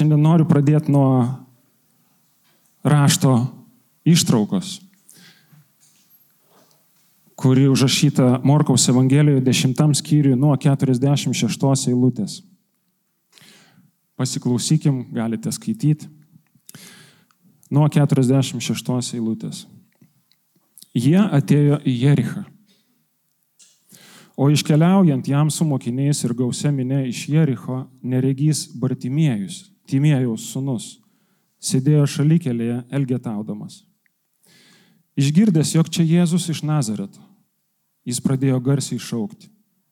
Šiandien noriu pradėti nuo rašto ištraukos, kuri užrašyta Morkaus Evangelijoje 10 skyriui nuo 46 eilutės. Pasiklausykim, galite skaityti. Nuo 46 eilutės. Jie atėjo į Jerichą. O iškeliaujant jam su mokiniais ir gausia minė iš Jericho, neregys Bartimiejus, Timėjaus sunus, sėdėjo šalikelėje elgetaudamas. Išgirdęs, jog čia Jėzus iš Nazareto, jis pradėjo garsiai šaukti.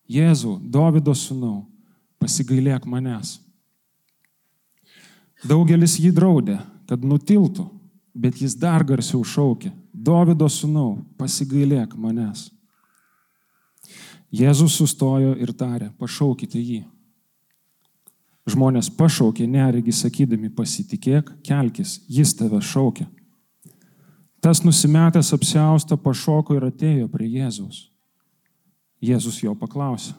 Jėzų, Davido sunau, pasigailėk manęs. Daugelis jį draudė, kad nutiltų, bet jis dar garsiau šaukė. Davido sunau, pasigailėk manęs. Jėzus sustojo ir tarė, pašaukite jį. Žmonės pašaukė neregi sakydami, pasitikėk, kelkis, jis tave šaukia. Tas nusimetęs apsiaustą pašoko ir atėjo prie Jėzaus. Jėzus jo paklausė,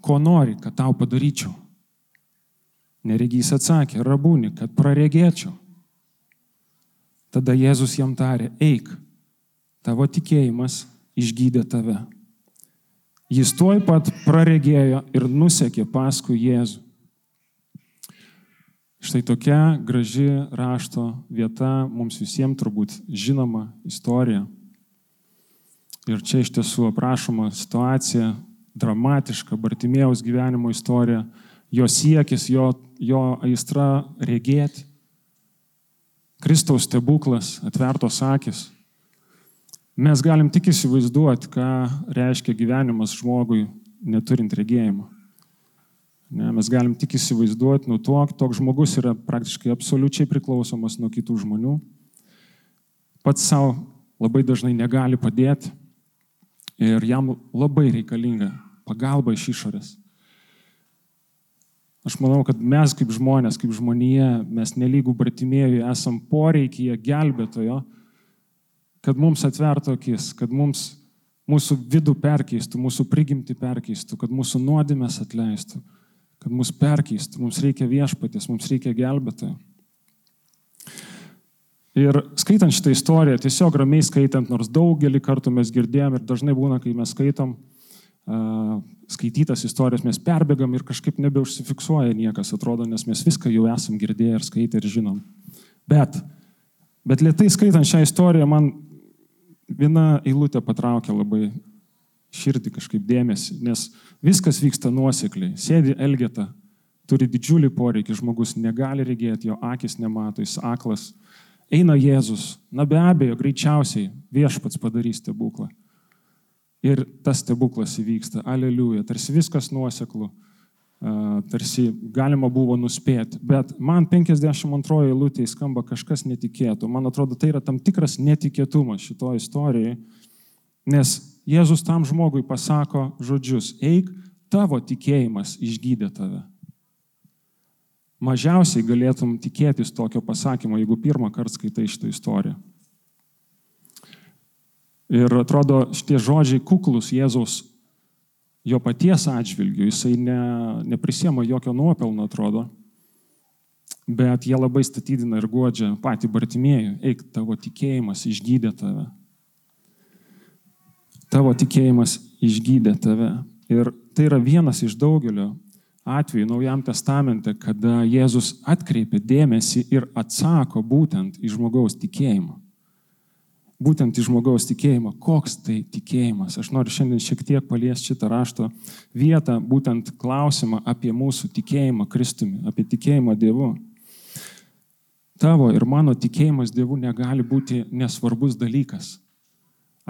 ko nori, kad tau padaryčiau? Neregys atsakė, rabūni, kad praregėčiau. Tada Jėzus jam tarė, eik, tavo tikėjimas išgydė tave. Jis tuoj pat praregėjo ir nusekė paskui Jėzų. Štai tokia graži rašto vieta, mums visiems turbūt žinoma istorija. Ir čia iš tiesų aprašoma situacija, dramatiška Bartimėjaus gyvenimo istorija, jo siekis, jo, jo aistra regėti. Kristaus stebuklas, atvertos akis. Mes galim tik įsivaizduoti, ką reiškia gyvenimas žmogui neturint regėjimo. Ne, mes galim tik įsivaizduoti, nu to, toks žmogus yra praktiškai absoliučiai priklausomas nuo kitų žmonių. Pats savo labai dažnai negali padėti ir jam labai reikalinga pagalba iš išorės. Aš manau, kad mes kaip žmonės, kaip žmonėje, mes nelygų bratimėjų esam poreikyje gelbėtojo, kad mums atvertų akis, kad mums mūsų vidų perkeistų, mūsų prigimti perkeistų, kad mūsų nuodėmės atleistų, kad mus perkeistų. Mums reikia viešpatės, mums reikia gelbėtojo. Ir skaitant šitą istoriją, tiesiog ramiai skaitant, nors daugelį kartų mes girdėjom ir dažnai būna, kai mes skaitom uh, skaitytas istorijas, mes perbėgam ir kažkaip nebeužsifiksuoja niekas, atrodo, nes mes viską jau esam girdėję ir skaitę ir žinom. Bet, bet lietai skaitant šią istoriją, man viena eilutė patraukia labai širdį kažkaip dėmesį, nes viskas vyksta nuosekliai. Sėdi Elgeta, turi didžiulį poreikį, žmogus negali regėti, jo akis nemato, jis aklas. Eina Jėzus, na be abejo, greičiausiai viešpats padarys stebuklą. Ir tas stebuklas įvyksta, aleliuja, tarsi viskas nuoseklu, tarsi galima buvo nuspėti. Bet man 52 eilutė skamba kažkas netikėto. Man atrodo, tai yra tam tikras netikėtumas šito istorijai, nes Jėzus tam žmogui pasako žodžius, eik, tavo tikėjimas išgydė tave. Mažiausiai galėtum tikėtis tokio pasakymo, jeigu pirmą kartą skaitai šitą istoriją. Ir atrodo, šitie žodžiai kuklus Jėzaus jo paties atžvilgių, jisai ne, neprisiema jokio nuopelno, atrodo, bet jie labai statydina ir godžia patį Bartimėjų, eik, tavo tikėjimas išgydė tave. Tavo tikėjimas išgydė tave. Ir tai yra vienas iš daugelio atvejų Naujam testamente, kada Jėzus atkreipia dėmesį ir atsako būtent į žmogaus tikėjimą būtent į žmogaus tikėjimą. Koks tai tikėjimas? Aš noriu šiandien šiek tiek paliesti šitą rašto vietą, būtent klausimą apie mūsų tikėjimą Kristumi, apie tikėjimą Dievu. Tavo ir mano tikėjimas Dievu negali būti nesvarbus dalykas.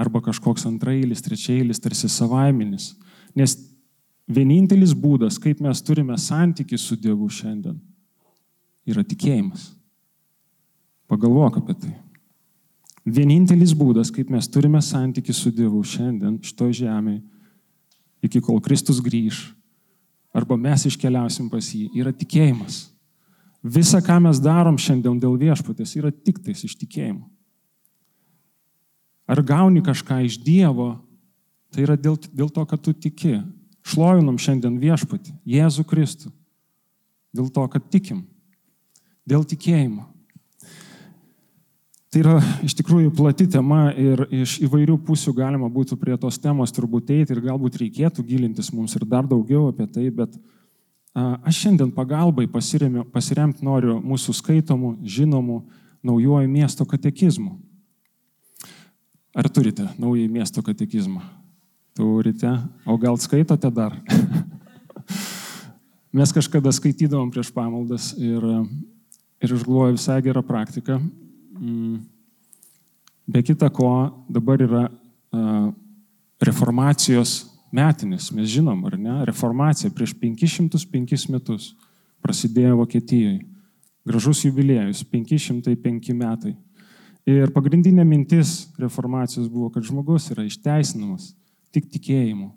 Arba kažkoks antrailis, trečiailis, tarsi savaiminis. Nes vienintelis būdas, kaip mes turime santykių su Dievu šiandien, yra tikėjimas. Pagalvok apie tai. Vienintelis būdas, kaip mes turime santykių su Dievu šiandien šito žemėje, iki kol Kristus grįž, arba mes iškeliausim pas jį, yra tikėjimas. Visa, ką mes darom šiandien dėl viešpatės, yra tik tais iš tikėjimo. Ar gauni kažką iš Dievo, tai yra dėl, dėl to, kad tu tiki. Šlovinam šiandien viešpatį, Jėzų Kristų. Dėl to, kad tikim. Dėl tikėjimo. Tai yra iš tikrųjų plati tema ir iš įvairių pusių galima būtų prie tos temos turbūt eiti ir galbūt reikėtų gilintis mums ir dar daugiau apie tai, bet aš šiandien pagalbai pasiremti noriu mūsų skaitomų, žinomų naujojo miesto katekizmų. Ar turite naują miesto katekizmą? Turite, o gal skaitote dar? Mes kažkada skaitydavom prieš pamaldas ir, ir aš galvoju visai gerą praktiką. Mm. Be kita ko, dabar yra reformacijos metinis, mes žinom, ar ne? Reformacija prieš 505 metus prasidėjo Vokietijoje. Gražus jubiliejus, 505 metai. Ir pagrindinė mintis reformacijos buvo, kad žmogus yra išteisinamas tik tikėjimu,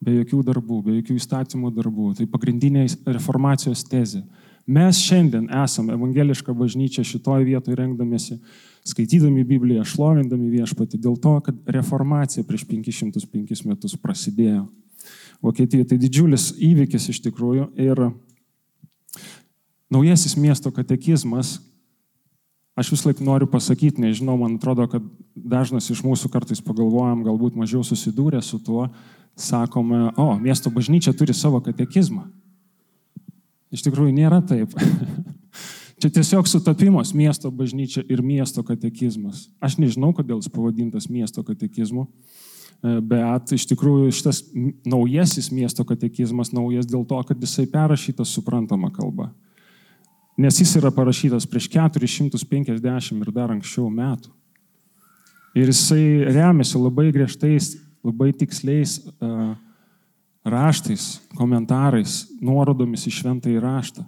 be jokių darbų, be jokių įstatymų darbų. Tai pagrindinė reformacijos tezė. Mes šiandien esame evangeliška bažnyčia šitoje vietoje rengdamėsi, skaitydami Bibliją, šlovindami viešpatį, dėl to, kad reformacija prieš 505 metus prasidėjo. Vokietijoje tai didžiulis įvykis iš tikrųjų ir naujasis miesto katekizmas Aš vis laik noriu pasakyti, nežinau, man atrodo, kad dažnas iš mūsų kartais pagalvojam, galbūt mažiau susidūrę su tuo, sakome, o, miesto bažnyčia turi savo katekizmą. Iš tikrųjų nėra taip. Čia tiesiog sutapimas miesto bažnyčia ir miesto katekizmas. Aš nežinau, kodėl jis pavadintas miesto katekizmu, e, bet iš tikrųjų šitas naujasis miesto katekizmas naujas dėl to, kad jisai perrašytas suprantama kalba. Nes jis yra parašytas prieš 450 ir dar anksčiau metų. Ir jisai remiasi labai griežtais, labai tiksliais uh, raštais, komentarais, nuorodomis į šventąjį raštą.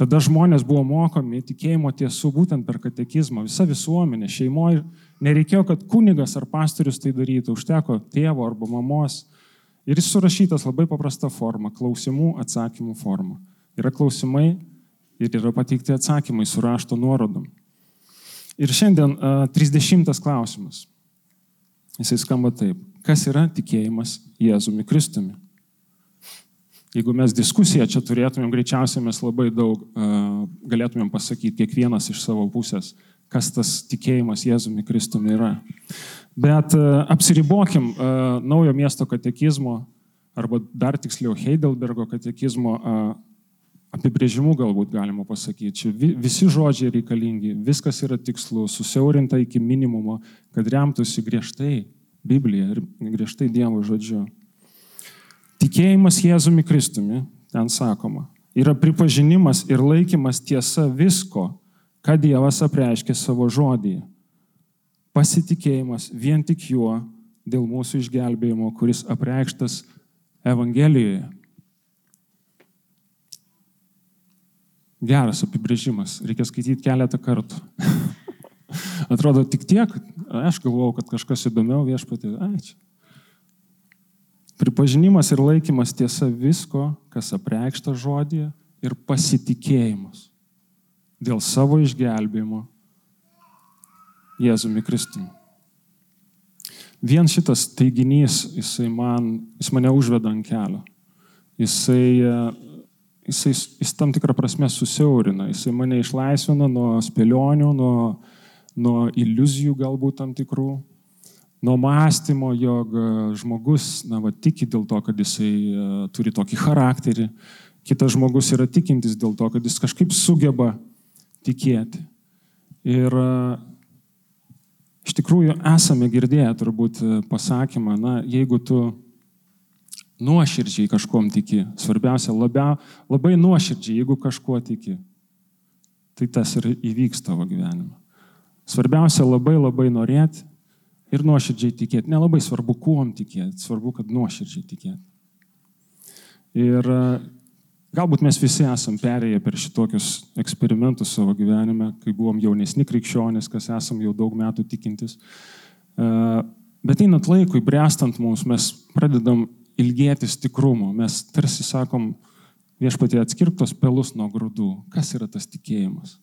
Tada žmonės buvo mokomi tikėjimo tiesų būtent per katekizmą. Visa visuomenė, šeimoje nereikėjo, kad kunigas ar pastorius tai darytų, užteko tėvo arba mamos. Ir jis surašytas labai paprasta forma - klausimų, atsakymų forma. Yra klausimai, ir yra pateikti atsakymai su rašto nuorodom. Ir šiandien uh, 30 klausimas. Jisai skamba taip. Kas yra tikėjimas Jėzumi Kristumi? Jeigu mes diskusiją čia turėtumėm, greičiausiai mes labai daug uh, galėtumėm pasakyti kiekvienas iš savo pusės, kas tas tikėjimas Jėzumi Kristumi yra. Bet uh, apsiribokim uh, naujo miesto katekizmo, arba dar tiksliau Heidelbergo katekizmo apibrėžimų galbūt galima pasakyti. Čia visi žodžiai reikalingi, viskas yra tikslu, susiaurinta iki minimumo, kad remtųsi griežtai Biblija ir griežtai Dievo žodžiu. Tikėjimas Jėzumi Kristumi, ten sakoma, yra pripažinimas ir laikymas tiesa visko, ką Dievas apreiškė savo žodyje. Pasitikėjimas vien tik juo dėl mūsų išgelbėjimo, kuris apreikštas Evangelijoje. Geras apibrėžimas, reikia skaityti keletą kartų. Atrodo tik tiek, aš galvojau, kad kažkas įdomiau viešpatį. Ai, čia. Pripažinimas ir laikymas tiesa visko, kas apreikšta žodėje ir pasitikėjimas dėl savo išgelbėjimo Jėzumi Kristumi. Vien šitas teiginys, jisai man, jis mane užveda ant kelio. Jisai jisai, jis tam tikrą prasme susiaurina, jisai mane išlaisvina nuo spėlionių, nuo, nuo iliuzijų galbūt tam tikrų, nuo mąstymo, jog e, žmogus, na, va, tiki dėl to, kad jisai uh, turi tokį charakterį, kitas žmogus yra tikintis dėl to, kad jis kažkaip sugeba tikėti. Ir uh, iš tikrųjų esame girdėję turbūt pasakymą, na, jeigu tu nuoširdžiai kažkom tiki. Svarbiausia, labia, labai nuoširdžiai, jeigu kažkuo tiki. Tai tas ir įvyks tavo gyvenime. Svarbiausia, labai labai norėti ir nuoširdžiai tikėti. Nelabai svarbu, kuom tikėti, svarbu, kad nuoširdžiai tikėti. Ir e, galbūt mes visi esam perėję per šitokius eksperimentus savo gyvenime, kai buvom jaunesni krikščionys, kas esam jau daug metų tikintis. E, bet einant laikui, brestant mums, mes pradedam ilgėtis tikrumo. Mes tarsi sakom, viešpatie atskirtos pelus nuo grūdų. Kas yra tas tikėjimas?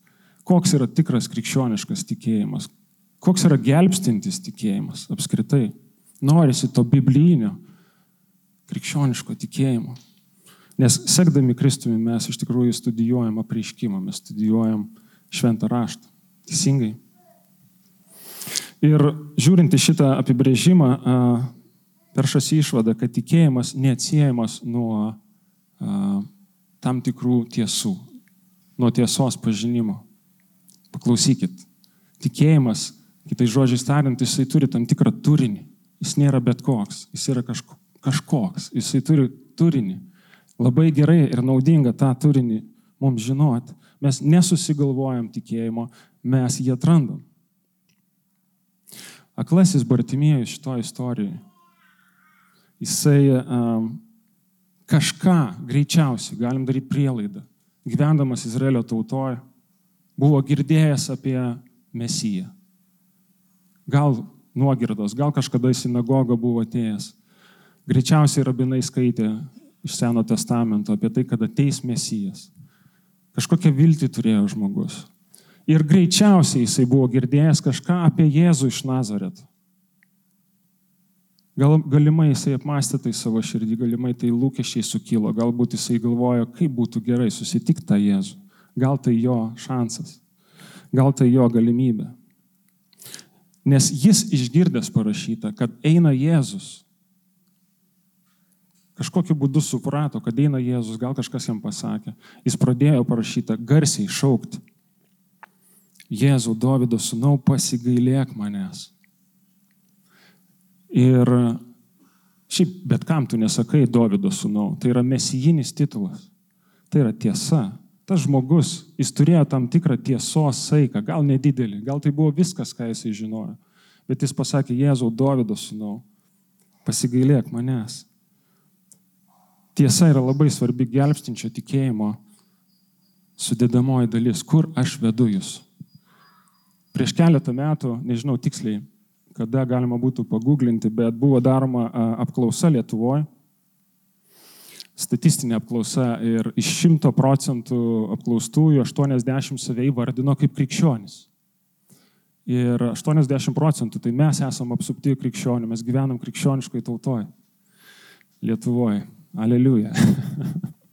Koks yra tikras krikščioniškas tikėjimas? Koks yra gelbstintis tikėjimas apskritai? Norisi to biblinio krikščioniško tikėjimo. Nes sekdami Kristumi mes iš tikrųjų studijuojam apreiškimą, mes studijuojam šventą raštą. Teisingai. Ir žiūrint į šitą apibrėžimą, peršasi išvada, kad tikėjimas neatsiejamas nuo a, tam tikrų tiesų, nuo tiesos pažinimo. Paklausykit, tikėjimas, kitai žodžiai tariant, jisai turi tam tikrą turinį. Jis nėra bet koks, jis yra kažko, kažkoks, jisai turi turinį. Labai gerai ir naudinga tą turinį mums žinot. Mes nesusigalvojam tikėjimo, mes jį atrandam. Aklasis Bartimėjus šito istorijoje. Jisai um, kažką greičiausiai, galim daryti prielaidą, gyvendamas Izraelio tautoje, buvo girdėjęs apie Mesiją. Gal nuogirdos, gal kažkada į sinagogą buvo atėjęs. Greičiausiai rabinai skaitė iš Seno testamento apie tai, kad ateis Mesijas. Kažkokią viltį turėjo žmogus. Ir greičiausiai jisai buvo girdėjęs kažką apie Jėzų iš Nazareto. Gal, galimai jisai apmastė tai savo širdį, galimai tai lūkesčiai sukilo, galbūt jisai galvojo, kaip būtų gerai susitikti tą Jėzų. Gal tai jo šansas, gal tai jo galimybė. Nes jis išgirdęs parašyta, kad eina Jėzus. Kažkokiu būdu suprato, kad eina Jėzus, gal kažkas jam pasakė. Jis pradėjo parašytą garsiai šaukti. Jėzau, Davido sūnau, pasigailėk manęs. Ir šiaip bet kam tu nesakai Davido sūnau, tai yra mesijinis titulas. Tai yra tiesa. Tas žmogus, jis turėjo tam tikrą tiesos saiką, gal nedidelį, gal tai buvo viskas, ką jisai žinojo. Bet jis pasakė, Jėzau, Davido sūnau, pasigailėk manęs. Tiesa yra labai svarbi gelbstinčio tikėjimo sudėdamoji dalis, kur aš vedu jūs. Prieš keletą metų, nežinau tiksliai, kada galima būtų paguglinti, bet buvo daroma apklausa Lietuvoje, statistinė apklausa ir iš 100 procentų apklaustųjų 80 save įvardino kaip krikščionis. Ir 80 procentų, tai mes esame apsupti krikščionių, mes gyvenam krikščioniškoje tautoje. Lietuvoje. Aleliuja.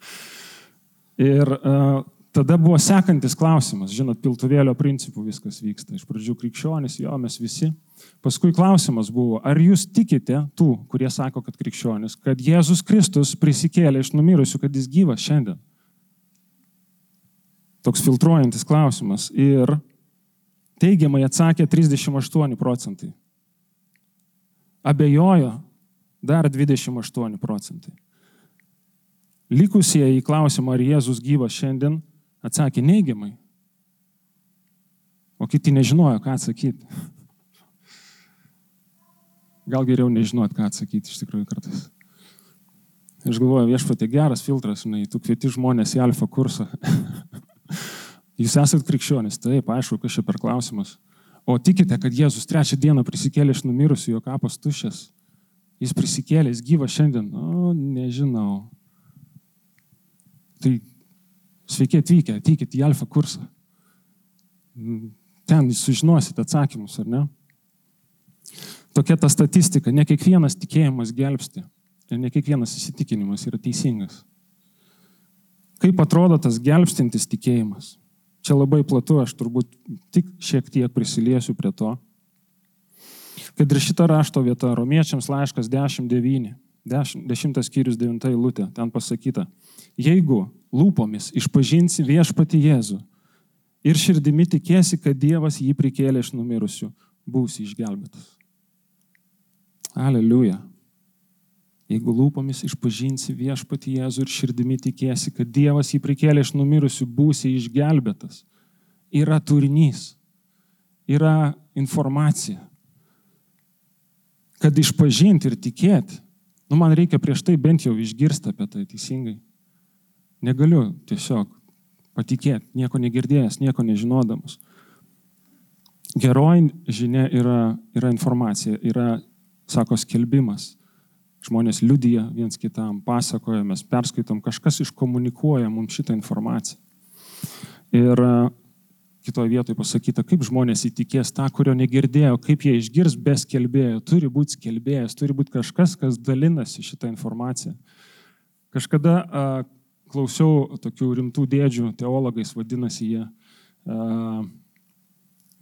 ir uh, Tada buvo sekantis klausimas, žinot, piltuvėlio principų viskas vyksta. Iš pradžių krikščionis, jo, mes visi. Paskui klausimas buvo, ar jūs tikite tų, kurie sako, kad krikščionis, kad Jėzus Kristus prisikėlė iš numirusių, kad jis gyvas šiandien? Toks filtruojantis klausimas. Ir teigiamai atsakė 38 procentai. Abejojo dar 28 procentai. Likusieji į klausimą, ar Jėzus gyvas šiandien, atsakė neigiamai. O kiti nežinojo, ką atsakyti. Gal geriau nežinot, ką atsakyti iš tikrųjų kartais. Aš galvoju, viešpatė geras filtras, žinai, tu kvieti žmonės į alfa kursą. Jūs esate krikščionis, taip, aišku, kas čia per klausimas. O tikite, kad Jėzus trečią dieną prisikėlė iš numirusių, jo kapas tuščias. Jis prisikėlė, jis gyva šiandien. O, nežinau. Tai Sveiki atvykę, ateikit į alfa kursą. Ten sužinosite atsakymus, ar ne? Tokia ta statistika, ne kiekvienas tikėjimas gelbsti ir ne kiekvienas įsitikinimas yra teisingas. Kaip atrodo tas gelbstintis tikėjimas? Čia labai platu, aš turbūt tik šiek tiek prisiliesiu prie to. Kad ir šita rašto vieta, romiečiams laiškas 10.9, 10, 10 skyrius 9 eilutė, ten pasakyta, jeigu lūpomis išpažinsi viešpati Jėzų ir širdimi tikėsi, kad Dievas jį prikėlė iš numirusių, būsi išgelbėtas. Aleliuja. Jeigu lūpomis išpažinsi viešpati Jėzų ir širdimi tikėsi, kad Dievas jį prikėlė iš numirusių, būsi išgelbėtas. Yra turinys, yra informacija. Kad išpažinti ir tikėti, nu man reikia prieš tai bent jau išgirsti apie tai teisingai. Negaliu tiesiog patikėti, nieko negirdėjęs, nieko nežinodamas. Geroji žinia yra, yra informacija, yra, sako, skelbimas. Žmonės liudyja viens kitam, pasakoja, mes perskaitom, kažkas iškomunikuoja mums šitą informaciją. Ir e, kitoje vietoje pasakyta, kaip žmonės įtikės tą, kurio negirdėjo, kaip jie išgirs be skelbėjo. Turi būti skelbėjas, turi būti kažkas, kas dalinasi šitą informaciją Kažkada a, klausiau tokių rimtų dėdžių, teologais vadinasi jie,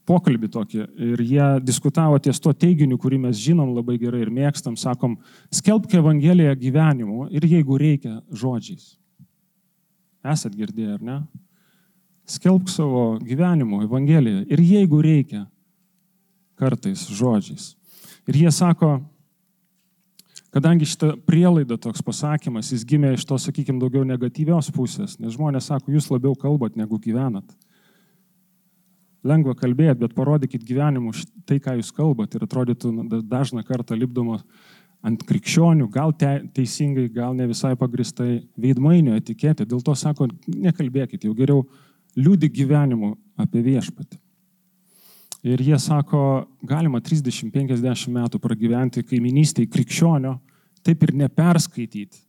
pokalbį tokį ir jie diskutavo ties tuo teiginiu, kurį mes žinom labai gerai ir mėgstam, sakom, skelbk Evangeliją gyvenimu ir jeigu reikia žodžiais. Esat girdėję, ar ne? Skelbk savo gyvenimu Evangeliją ir jeigu reikia kartais žodžiais. Ir jie sako, kadangi šitą prielaidą toks pasakymas, jis gimė iš to, sakykime, daugiau negatyvios pusės, nes žmonės sako, jūs labiau kalbat negu gyvenat lengva kalbėti, bet parodykit gyvenimu tai, ką jūs kalbate ir atrodytų dažną kartą lipdomo ant krikščionių, gal te, teisingai, gal ne visai pagristai, veidmainio etiketė. Dėl to sako, nekalbėkit, jau geriau liūdi gyvenimu apie viešpatį. Ir jie sako, galima 30-50 metų pragyventi kaiminystėje krikščionio, taip ir neperskaityti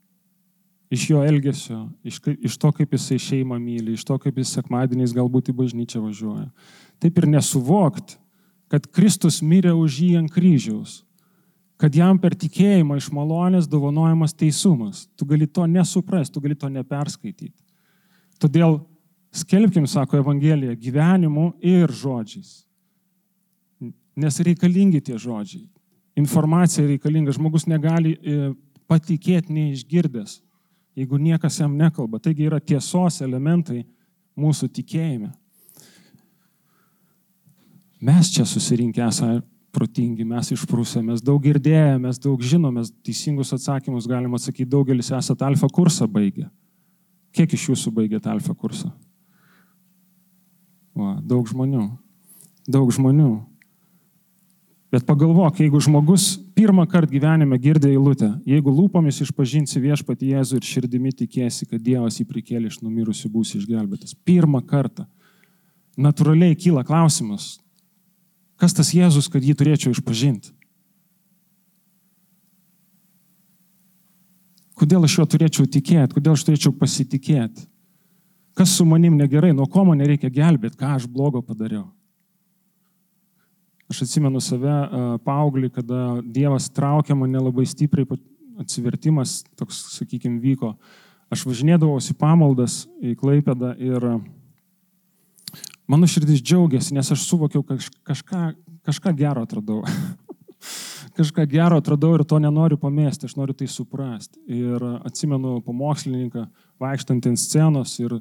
iš jo elgesio, iš, iš to, kaip jisai šeimą myli, iš to, kaip jis sekmadieniais galbūt į bažnyčią važiuoja, taip ir nesuvokt, kad Kristus mirė už jį ant kryžiaus, kad jam per tikėjimą iš malonės dovanojamas teisumas. Tu gali to nesuprasti, tu gali to neperskaityti. Todėl skelbkim, sako Evangelija, gyvenimu ir žodžiais. Nes reikalingi tie žodžiai. Informacija reikalinga. Žmogus negali e, patikėti neišgirdęs, jeigu niekas jam nekalba. Taigi yra tiesos elementai mūsų tikėjime. Mes čia susirinkę esame protingi, mes išprūsę, mes daug girdėję, mes daug žinom, mes teisingus atsakymus galim atsakyti, daugelis esate alfa kursą baigę. Kiek iš jūsų baigėte alfa kursą? Va, daug žmonių. Daug žmonių. Bet pagalvok, jeigu žmogus pirmą kartą gyvenime girdė eilutę, jeigu lūpomis išpažinsi viešpati Jėzų ir širdimi tikėsi, kad Dievas jį prikėlė iš numirusių būsi išgelbėtas. Pirmą kartą. Naturaliai kyla klausimas, Kas tas Jėzus, kad jį turėčiau išpažinti? Kodėl aš juo turėčiau tikėti, kodėl aš turėčiau pasitikėti? Kas su manim negerai, nuo ko man reikia gelbėti, ką aš blogo padariau? Aš atsimenu save paauglį, kada Dievas traukė mane labai stipriai, atsivertimas toks, sakykime, vyko. Aš važinėdavau į pamaldas į Klaipedą ir Mano širdis džiaugiasi, nes aš suvokiau, kad kažką, kažką gero atradau. kažką gero atradau ir to nenoriu pamesti, aš noriu tai suprasti. Ir atsimenu pamokslininką vaikštant ant scenos ir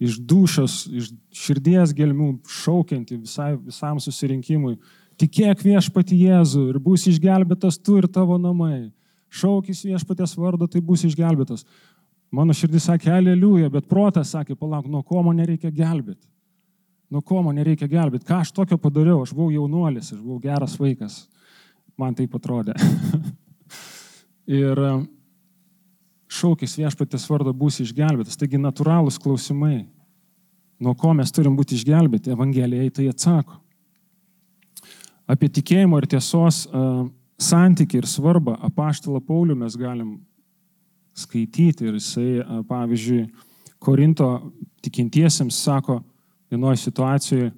iš dušos, iš širdies gelmių šaukianti visai, visam susirinkimui. Tikėk viešpati Jėzų ir bus išgelbėtas tu ir tavo namai. Šaukis viešpatės vardo, tai bus išgelbėtas. Mano širdis sakė, aleliuja, bet protas sakė, palauk, nuo ko man nereikia gelbėti. Nuo ko man nereikia gelbėti? Ką aš tokio padariau? Aš buvau jaunuolis, aš buvau geras vaikas. Man taip atrodė. ir šaukis viešpatės vardo bus išgelbėtas. Taigi natūralūs klausimai. Nuo ko mes turim būti išgelbėti? Evangelija į tai atsako. Apie tikėjimo ir tiesos uh, santyki ir svarbą apaštalą Paulių mes galim skaityti ir jisai, uh, pavyzdžiui, Korinto tikintiesiems sako, vienoje situacijoje,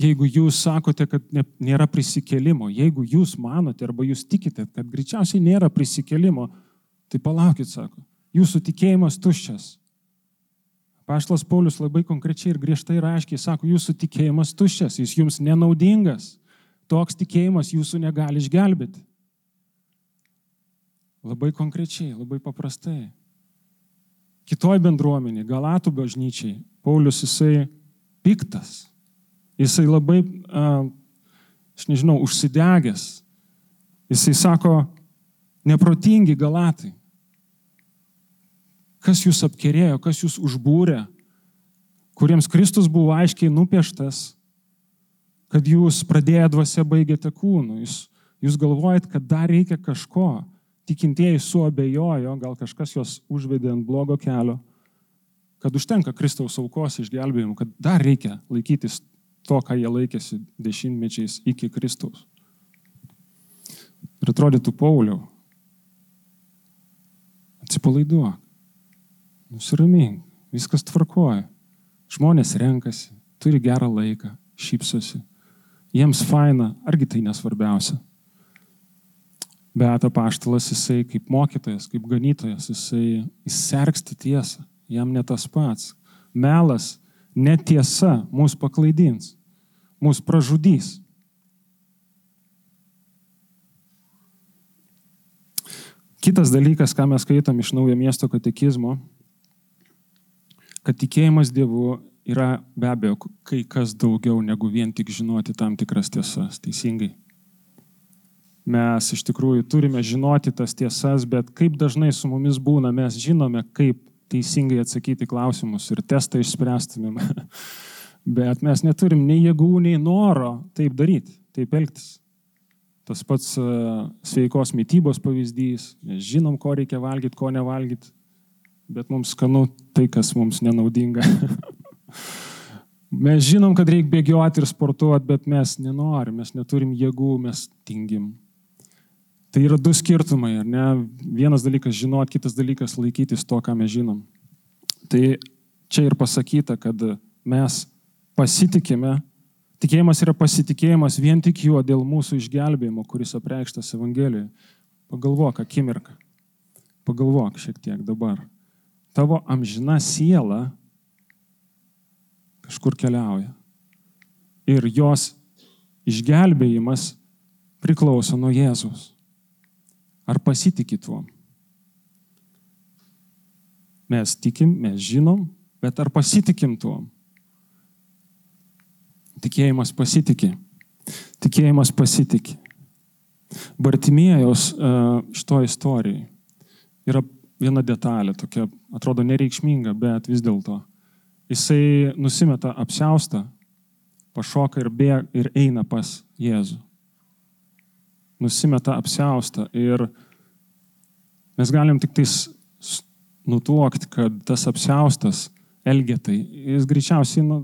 jeigu jūs sakote, kad nėra prisikelimo, jeigu jūs manote arba jūs tikite, kad greičiausiai nėra prisikelimo, tai palaukit, sako, jūsų tikėjimas tuščias. Paštlas Paulius labai konkrečiai ir griežtai ir aiškiai sako, jūsų tikėjimas tuščias, jis jums nenaudingas, toks tikėjimas jūsų negali išgelbėti. Labai konkrečiai, labai paprastai. Kitoj bendruomenė, Galatų bažnyčiai, Paulius jisai piktas, jisai labai, aš nežinau, užsidegęs. Jisai sako, neprotingi galatai. Kas jūs apkerėjo, kas jūs užbūrė, kuriems Kristus buvo aiškiai nupieštas, kad jūs pradėję dvasia baigėte kūnu. Jūs, jūs galvojat, kad dar reikia kažko. Tikintieji suabejojo, gal kažkas juos užvedė ant blogo kelio kad užtenka Kristaus aukos išgelbėjimų, kad dar reikia laikytis to, ką jie laikėsi dešimtmečiais iki Kristaus. Ir atrodytų Pauliau, atsipalaiduok, nusiramink, viskas tvarkoja. Žmonės renkasi, turi gerą laiką, šypsosi, jiems faina, argi tai nesvarbiausia. Bet apaštalas jisai kaip mokytojas, kaip ganytojas, jisai įsergsti tiesą, jam ne tas pats. Melas, netiesa mūsų paklaidins, mūsų pražudys. Kitas dalykas, ką mes skaitom iš naujo miesto katekizmo, kad tikėjimas Dievu yra be abejo kai kas daugiau negu vien tik žinoti tam tikras tiesas, teisingai. Mes iš tikrųjų turime žinoti tas tiesas, bet kaip dažnai su mumis būna, mes žinome, kaip teisingai atsakyti klausimus ir testą išspręstumėm. bet mes neturim nei jėgų, nei noro taip daryti, taip elgtis. Tas pats sveikos mytybos pavyzdys, mes žinom, ko reikia valgyti, ko nevalgyti, bet mums skanu tai, kas mums nenaudinga. mes žinom, kad reikia bėgioti ir sportuoti, bet mes nenorim, mes neturim jėgų, mes tingim. Tai yra du skirtumai, ar ne? Vienas dalykas žinot, kitas dalykas laikytis to, ką mes žinom. Tai čia ir pasakyta, kad mes pasitikime, tikėjimas yra pasitikėjimas vien tik juo dėl mūsų išgelbėjimo, kuris apreikštas Evangelijoje. Pagalvok akimirką, pagalvok šiek tiek dabar tavo amžina siela kažkur keliauja. Ir jos išgelbėjimas priklauso nuo Jėzus. Ar pasitikit tuo? Mes tikim, mes žinom, bet ar pasitikim tuo? Tikėjimas pasitikė. Tikėjimas pasitikė. Bartimėjos e, šito istorijai yra viena detalė, tokia atrodo nereikšminga, bet vis dėlto. Jisai nusimeta apsiaustą, pašoka ir, bėga, ir eina pas Jėzų. Nusimeta apsiaustą ir mes galim tik tais nutuokti, kad tas apsiaustas elgetai, jis greičiausiai nu,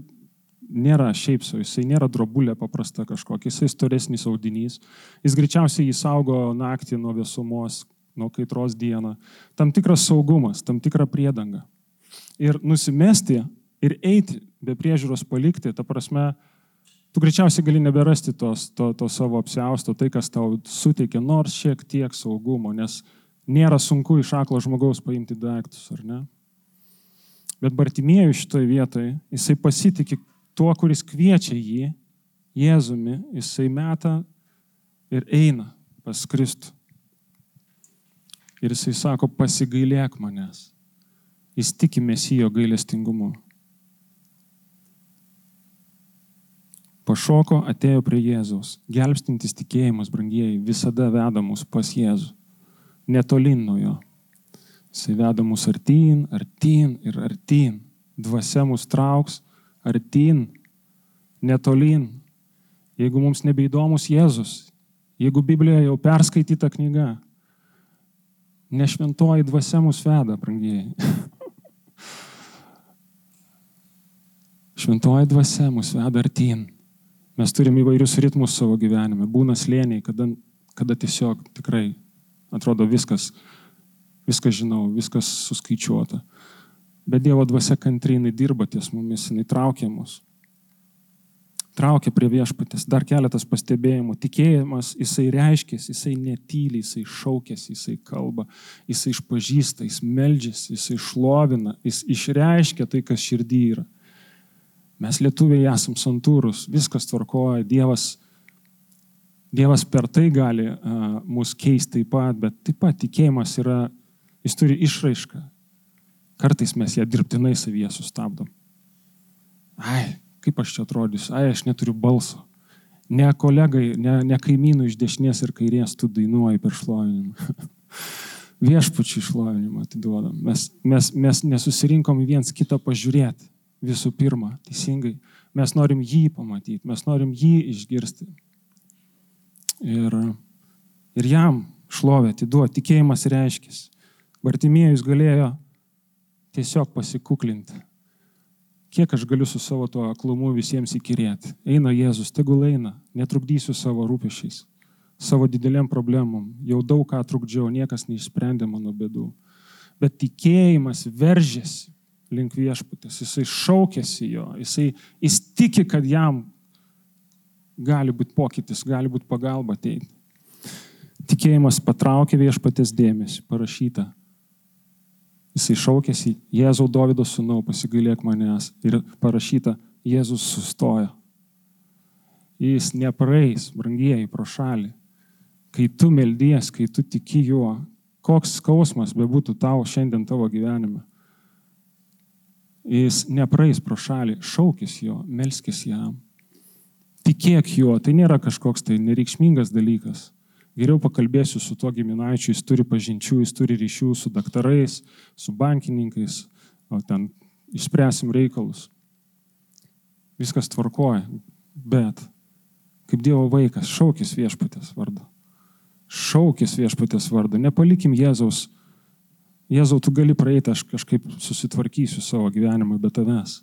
nėra šiaip so, jisai nėra drobulė paprasta kažkokia, jisai storesnis audinys, jis greičiausiai jį saugo naktį nuo vėsumos, nuo kaitros dieną. Tam tikras saugumas, tam tikra priedanga. Ir nusimesti ir eiti be priežiūros palikti, ta prasme, tu greičiausiai gali neberasti tos, to, to savo apsiausto, tai kas tau suteikia nors šiek tiek saugumo, nes nėra sunku iš aklo žmogaus paimti daiktus, ar ne? Bet Bartimėjų šitoje vietoje, jisai pasitikė tuo, kuris kviečia jį, Jėzumi, jisai meta ir eina pas Kristų. Ir jisai sako, pasigailėk manęs. Jis tiki mesijo gailestingumu. Pašoko, atėjo prie Jėzaus. Gelbstintis tikėjimas, brangieji, visada veda mus pas Jėzų. Netolin nuo jo. Jisai veda mus artyn, artyn ir artyn. Dvasia mus trauks artyn, netolin. Jeigu mums nebeįdomus Jėzus, jeigu Biblijoje jau perskaityta knyga, Nešventoji dvasia mus veda, brangieji. Šventoji dvasia mus veda artyn. Mes turim įvairius ritmus savo gyvenime. Būna slėniai, kada, kada tiesiog tikrai atrodo viskas, viskas žinau, viskas suskaičiuota. Bet Dievo dvasia kantrinai dirba ties mumis, jinai traukia mus traukia prie viešpatės. Dar keletas pastebėjimų. Tikėjimas, jisai reiškėsi, jisai netyli, jisai šaukėsi, jisai kalba, jisai išpažįsta, jis meldžiasi, jisai šlovina, jis išreiškia tai, kas širdį yra. Mes lietuviai esam santūrus, viskas tvarkoja, Dievas, Dievas per tai gali uh, mus keisti taip pat, bet taip pat tikėjimas yra, jis turi išraišką. Kartais mes ją dirbtinai savyje sustabdom. Ai, kaip aš čia atrodysiu, ai, aš neturiu balso. Ne kolegai, ne, ne kaimynų iš dešinės ir kairės tu dainuoji per šlovinimą. Viešpačių šlovinimą atiduodam. Mes, mes, mes nesusirinkom viens kitą pažiūrėti visų pirma, teisingai. Mes norim jį pamatyti, mes norim jį išgirsti. Ir, ir jam šlovę atiduoti, tikėjimas reiškia. Bartimėjus galėjo tiesiog pasikuklinti Kiek aš galiu su savo tuo aklumu visiems įkirėti? Eina Jėzus, tegul eina, netrukdysiu savo rūpešiais, savo dideliam problemom. Jau daug ką trukdžiau, niekas neišsprendė mano bėdų. Bet tikėjimas veržėsi link viešputės, jisai šaukėsi jo, jisai jis tiki, kad jam gali būti pokytis, gali būti pagalba ateiti. Tikėjimas patraukė viešpatės dėmesį, parašyta. Jisai šaukėsi, Jėzau Davido sūnau, pasigailėk manęs. Ir parašyta, Jėzus sustojo. Jis nepraeis, brangieji, pro šalį. Kai tu meldies, kai tu tiki juo, koks skausmas bebūtų tau šiandien tavo gyvenime. Jis nepraeis pro šalį, šaukis jo, melskis jam. Tikėk juo, tai nėra kažkoks tai nereikšmingas dalykas. Geriau pakalbėsiu su tuo giminaičiu, jis turi pažinčių, jis turi ryšių su daktarais, su bankininkais, ten išspręsim reikalus. Viskas tvarkoja, bet kaip Dievo vaikas, šaukis viešpatės vardu. Šaukis viešpatės vardu. Nepalikim Jėzaus. Jėzau, tu gali praeiti, aš kažkaip susitvarkysiu savo gyvenimą be tavęs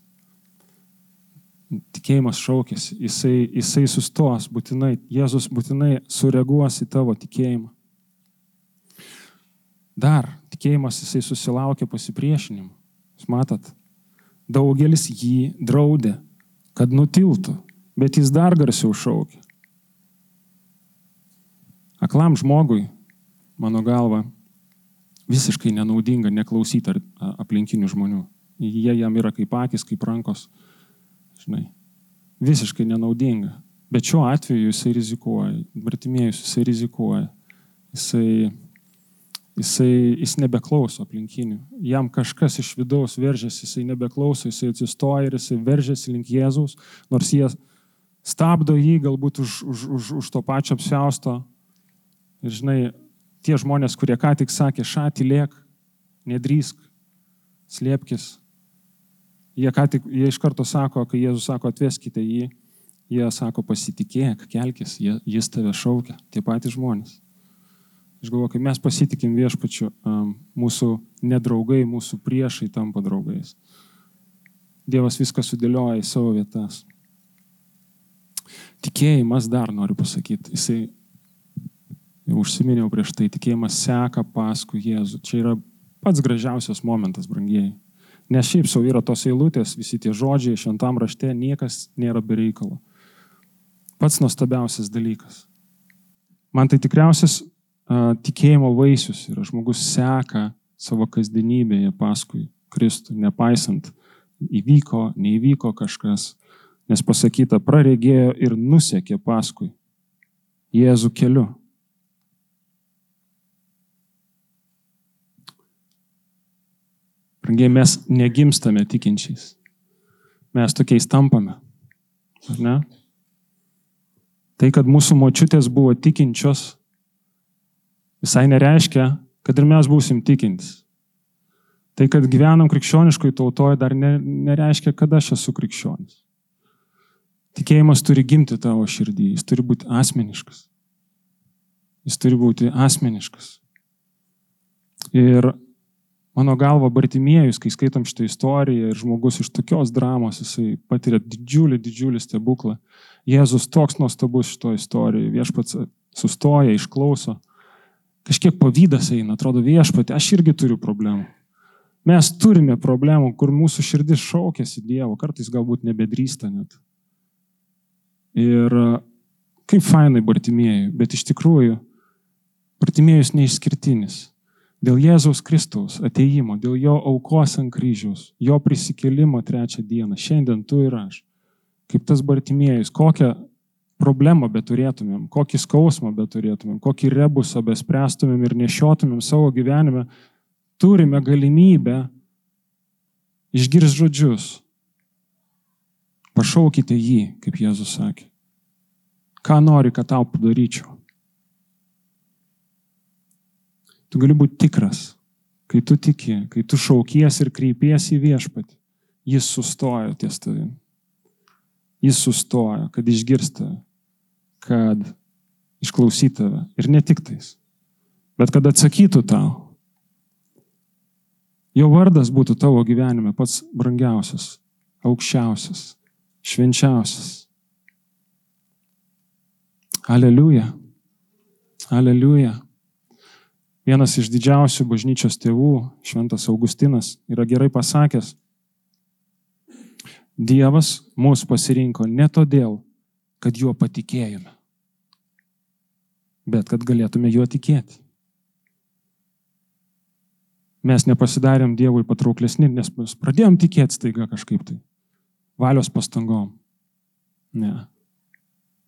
tikėjimas šaukėsi, jisai, jisai sustos būtinai, Jėzus būtinai sureaguos į tavo tikėjimą. Dar tikėjimas jisai susilaukė pasipriešinimų. Jūs matot, daugelis jį draudė, kad nutiltų, bet jis dar garsiau šaukė. Aklam žmogui, mano galva, visiškai nenaudinga neklausyti aplinkinių žmonių. Jie jam yra kaip akis, kaip rankos žinai, visiškai nenaudinga. Bet šiuo atveju jisai rizikuoja, Bartimėjus jisai rizikuoja, jisai, jisai, jis nebeklauso aplinkinių. Jam kažkas iš vidaus veržiasi, jisai nebeklauso, jisai atsistoja ir jisai veržiasi link Jėzaus, nors jie stabdo jį galbūt už, už, už, už to pačio apsiausto. Ir žinai, tie žmonės, kurie ką tik sakė, šatį liek, nedrįsk, slėpkis, Jie, tik, jie iš karto sako, kai Jėzus sako, atveskite jį, jie sako, pasitikėk, kelkis, jie, jis tave šaukia, tie patys žmonės. Aš galvoju, kai mes pasitikim viešpačiu, mūsų nedraugai, mūsų priešai tampa draugais. Dievas viską sudėlioja į savo vietas. Tikėjimas dar noriu pasakyti, jisai, užsiminiau prieš tai, tikėjimas seka paskui Jėzų. Čia yra pats gražiausias momentas, brangieji. Nes šiaip savo yra tos eilutės, visi tie žodžiai šventam rašte, niekas nėra bereikalo. Pats nuostabiausias dalykas. Man tai tikriausias uh, tikėjimo vaisius yra žmogus seka savo kasdienybėje paskui Kristų, nepaisant įvyko, neįvyko kažkas, nes pasakyta, praregėjo ir nusekė paskui Jėzų keliu. Brangiai, mes negimstame tikinčiais. Mes tokiais tampame. Ar ne? Tai, kad mūsų močiutės buvo tikinčios, visai nereiškia, kad ir mes būsim tikintis. Tai, kad gyvenam krikščioniškoje tautoje, dar ne, nereiškia, kad aš esu krikščionis. Tikėjimas turi gimti tavo širdį, jis turi būti asmeniškas. Jis turi būti asmeniškas. Ir Mano galva, Bartimėjus, kai skaitom šitą istoriją ir žmogus iš tokios dramos, jisai patiria didžiulį, didžiulį stebuklą. Jėzus toks nuostabus šito istorijoje, viešpats sustoja, išklauso. Kažkiek pavydas eina, atrodo viešpatė, aš irgi turiu problemų. Mes turime problemų, kur mūsų širdis šaukėsi Dievo, kartais galbūt nebedrįsta net. Ir kaip fainai Bartimėjui, bet iš tikrųjų Bartimėjus neišskirtinis dėl Jėzaus Kristaus ateimo, dėl jo aukos ant kryžiaus, jo prisikėlimo trečią dieną, šiandien tu ir aš, kaip tas Bartimėjus, kokią problemą beturėtumėm, kokį skausmą beturėtumėm, kokį rebusą bespręstumėm ir nešiotumėm savo gyvenime, turime galimybę išgirsti žodžius. Pašaukite jį, kaip Jėzus sakė. Ką nori, kad tau padaryčiau. Tu gali būti tikras, kai tu tiki, kai tu šaukies ir kreipiesi į viešpatį. Jis sustojo ties tavim. Jis sustojo, kad išgirsta, kad išklausytų tave. Ir ne tik tais, bet kad atsakytų tau. Jo vardas būtų tavo gyvenime pats brangiausias, aukščiausias, švenčiausias. Aleliuja. Aleliuja. Vienas iš didžiausių bažnyčios tėvų, Šventas Augustinas, yra gerai pasakęs, Dievas mūsų pasirinko ne todėl, kad juo patikėjome, bet kad galėtume juo tikėti. Mes nepasidarėm Dievui patrauklesni, nes mes pradėjom tikėti staiga kažkaip tai. Valios pastangom. Ne.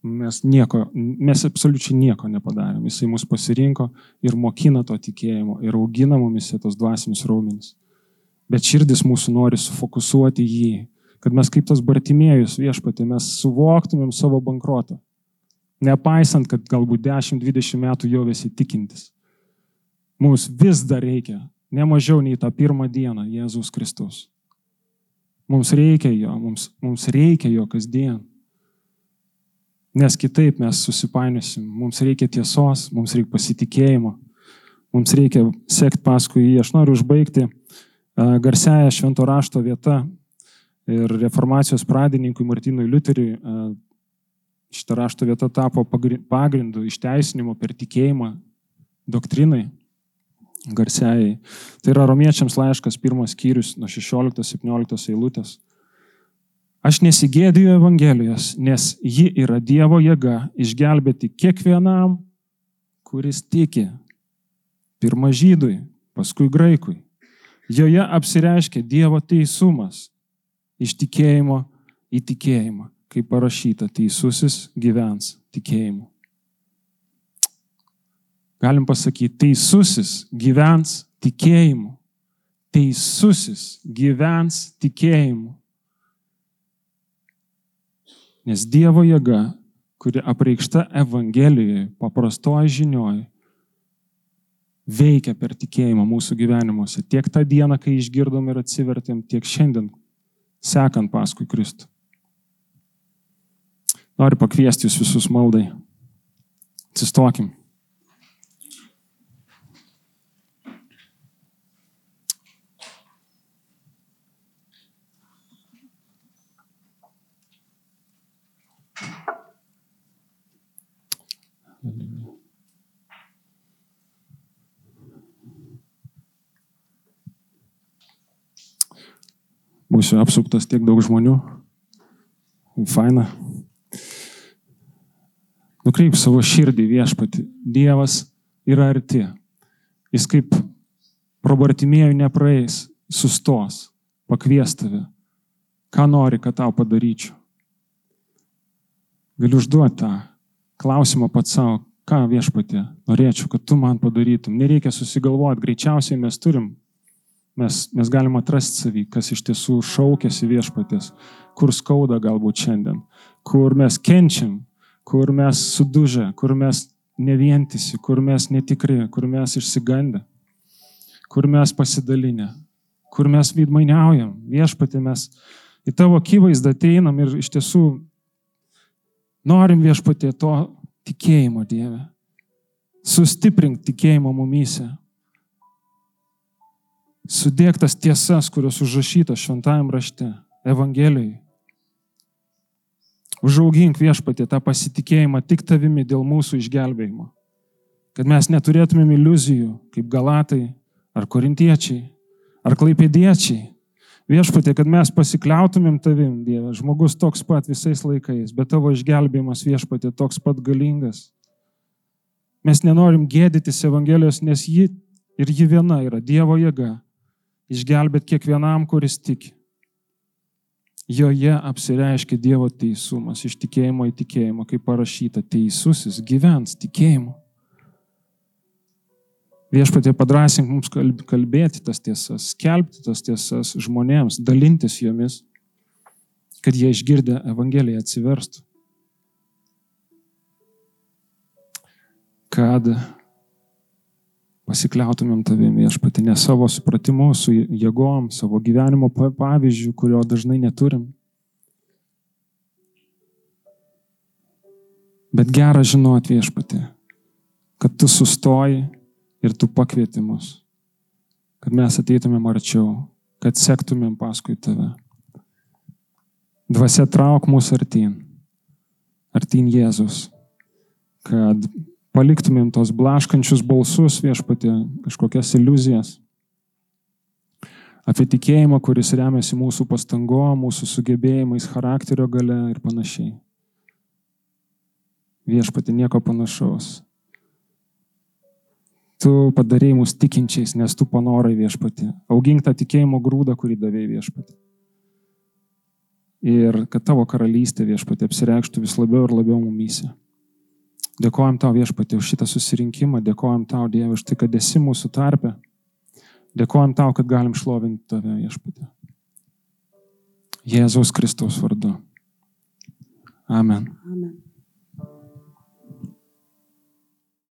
Mes nieko, mes absoliučiai nieko nepadarėm. Jisai mus pasirinko ir mokina to tikėjimo ir augina mumise tos dvasinius raumenis. Bet širdis mūsų nori sufokusuoti jį, kad mes kaip tas Bartimėjus viešpatė, mes suvoktumėm savo bankrotą. Nepaisant, kad galbūt 10-20 metų jau esi tikintis. Mums vis dar reikia, ne mažiau nei tą pirmą dieną, Jėzus Kristus. Mums reikia jo, mums, mums reikia jo kasdien. Nes kitaip mes susipainiosim. Mums reikia tiesos, mums reikia pasitikėjimo, mums reikia sekti paskui jį. Aš noriu užbaigti garsiają švento rašto vietą ir reformacijos pradininkui Martinui Liuteriui šitą rašto vietą tapo pagrindu išteisinimo per tikėjimą doktrinai garsiai. Tai yra romiečiams laiškas pirmas skyrius nuo 16-17 eilutės. Aš nesigėdiju Evangelijos, nes ji yra Dievo jėga išgelbėti kiekvienam, kuris tiki. Pirma žydui, paskui graikui. Joje apsireiškia Dievo teisumas iš tikėjimo į tikėjimą, kaip parašyta, teisusis gyvens tikėjimu. Galim pasakyti, teisusis gyvens tikėjimu. Teisusis gyvens tikėjimu. Nes Dievo jėga, kuri apreikšta Evangelijoje, paprastoje žinioje, veikia per tikėjimą mūsų gyvenimuose. Tiek tą dieną, kai išgirdom ir atsivertėm, tiek šiandien, sekant paskui Kristų. Noriu pakviesti jūs visus maldai. Atsistokim. Būsiu apsuptas tiek daug žmonių. Faina. Nukreip savo širdį viešpati. Dievas yra arti. Jis kaip probartimėjų nepraeis, sustos, pakvies tave. Ką nori, kad tau padaryčiau. Galiu užduoti tą klausimą pats savo, ką viešpatė norėčiau, kad tu man padarytum. Nereikia susigalvoti, greičiausiai mes turim Mes, mes galim atrasti savį, kas iš tiesų šaukėsi viešpatės, kur skauda galbūt šiandien, kur mes kenčiam, kur mes sudužę, kur mes nevientisi, kur mes netikri, kur mes išsigandę, kur mes pasidalinę, kur mes vidmainiaujam. Viešpatė mes į tavo akivaizdą ateinam ir iš tiesų norim viešpatė to tikėjimo Dieve. Sustiprink tikėjimo mumyse sudėk tas tiesas, kurios užrašytos šventajam rašte, Evangelijai. Užaugink viešpatė tą pasitikėjimą tik tavimi dėl mūsų išgelbėjimo. Kad mes neturėtumėm iliuzijų, kaip galatai, ar korintiečiai, ar klaipėdiečiai. Viešpatė, kad mes pasikliautumėm tavim, Dieve, žmogus toks pat visais laikais, bet tavo išgelbėjimas viešpatė toks pat galingas. Mes nenorim gėdytis Evangelijos, nes ji ir ji viena yra Dievo jėga išgelbėti kiekvienam, kuris tiki. Joje apsireiškia Dievo teisumas iš tikėjimo į tikėjimą, kaip parašyta, teisusis gyvens tikėjimu. Viešpatie padrasink mums kalbėti tas tiesas, skelbti tas tiesas žmonėms, dalintis jomis, kad jie išgirdę Evangeliją atsiverstų. Kad pasikliautumėm tavim viešpatį, ne savo supratimu, su jėgom, savo gyvenimo pavyzdžių, kurio dažnai neturim. Bet gera žinoti viešpatį, kad tu sustoji ir tu pakvieti mus, kad mes ateitumėm arčiau, kad sektumėm paskui tave. Dvasia trauk mus artin, artin Jėzus, kad paliktumėm tos blaškančius balsus viešpatė, kažkokias iliuzijas. Apie tikėjimą, kuris remiasi mūsų pastango, mūsų sugebėjimais, charakterio gale ir panašiai. Viešpatė nieko panašaus. Tu padarėjai mus tikinčiais, nes tu panorai viešpatį. Augink tą tikėjimo grūdą, kurį davėjai viešpatį. Ir kad tavo karalystė viešpatį apsireikštų vis labiau ir labiau mumyse. Dėkojom tau viešpatį už šitą susirinkimą, dėkojom tau Dieve už tai, kad esi mūsų tarpe. Dėkojom tau, kad galim šlovinti tave viešpatį. Jėzaus Kristaus vardu. Amen. Amen.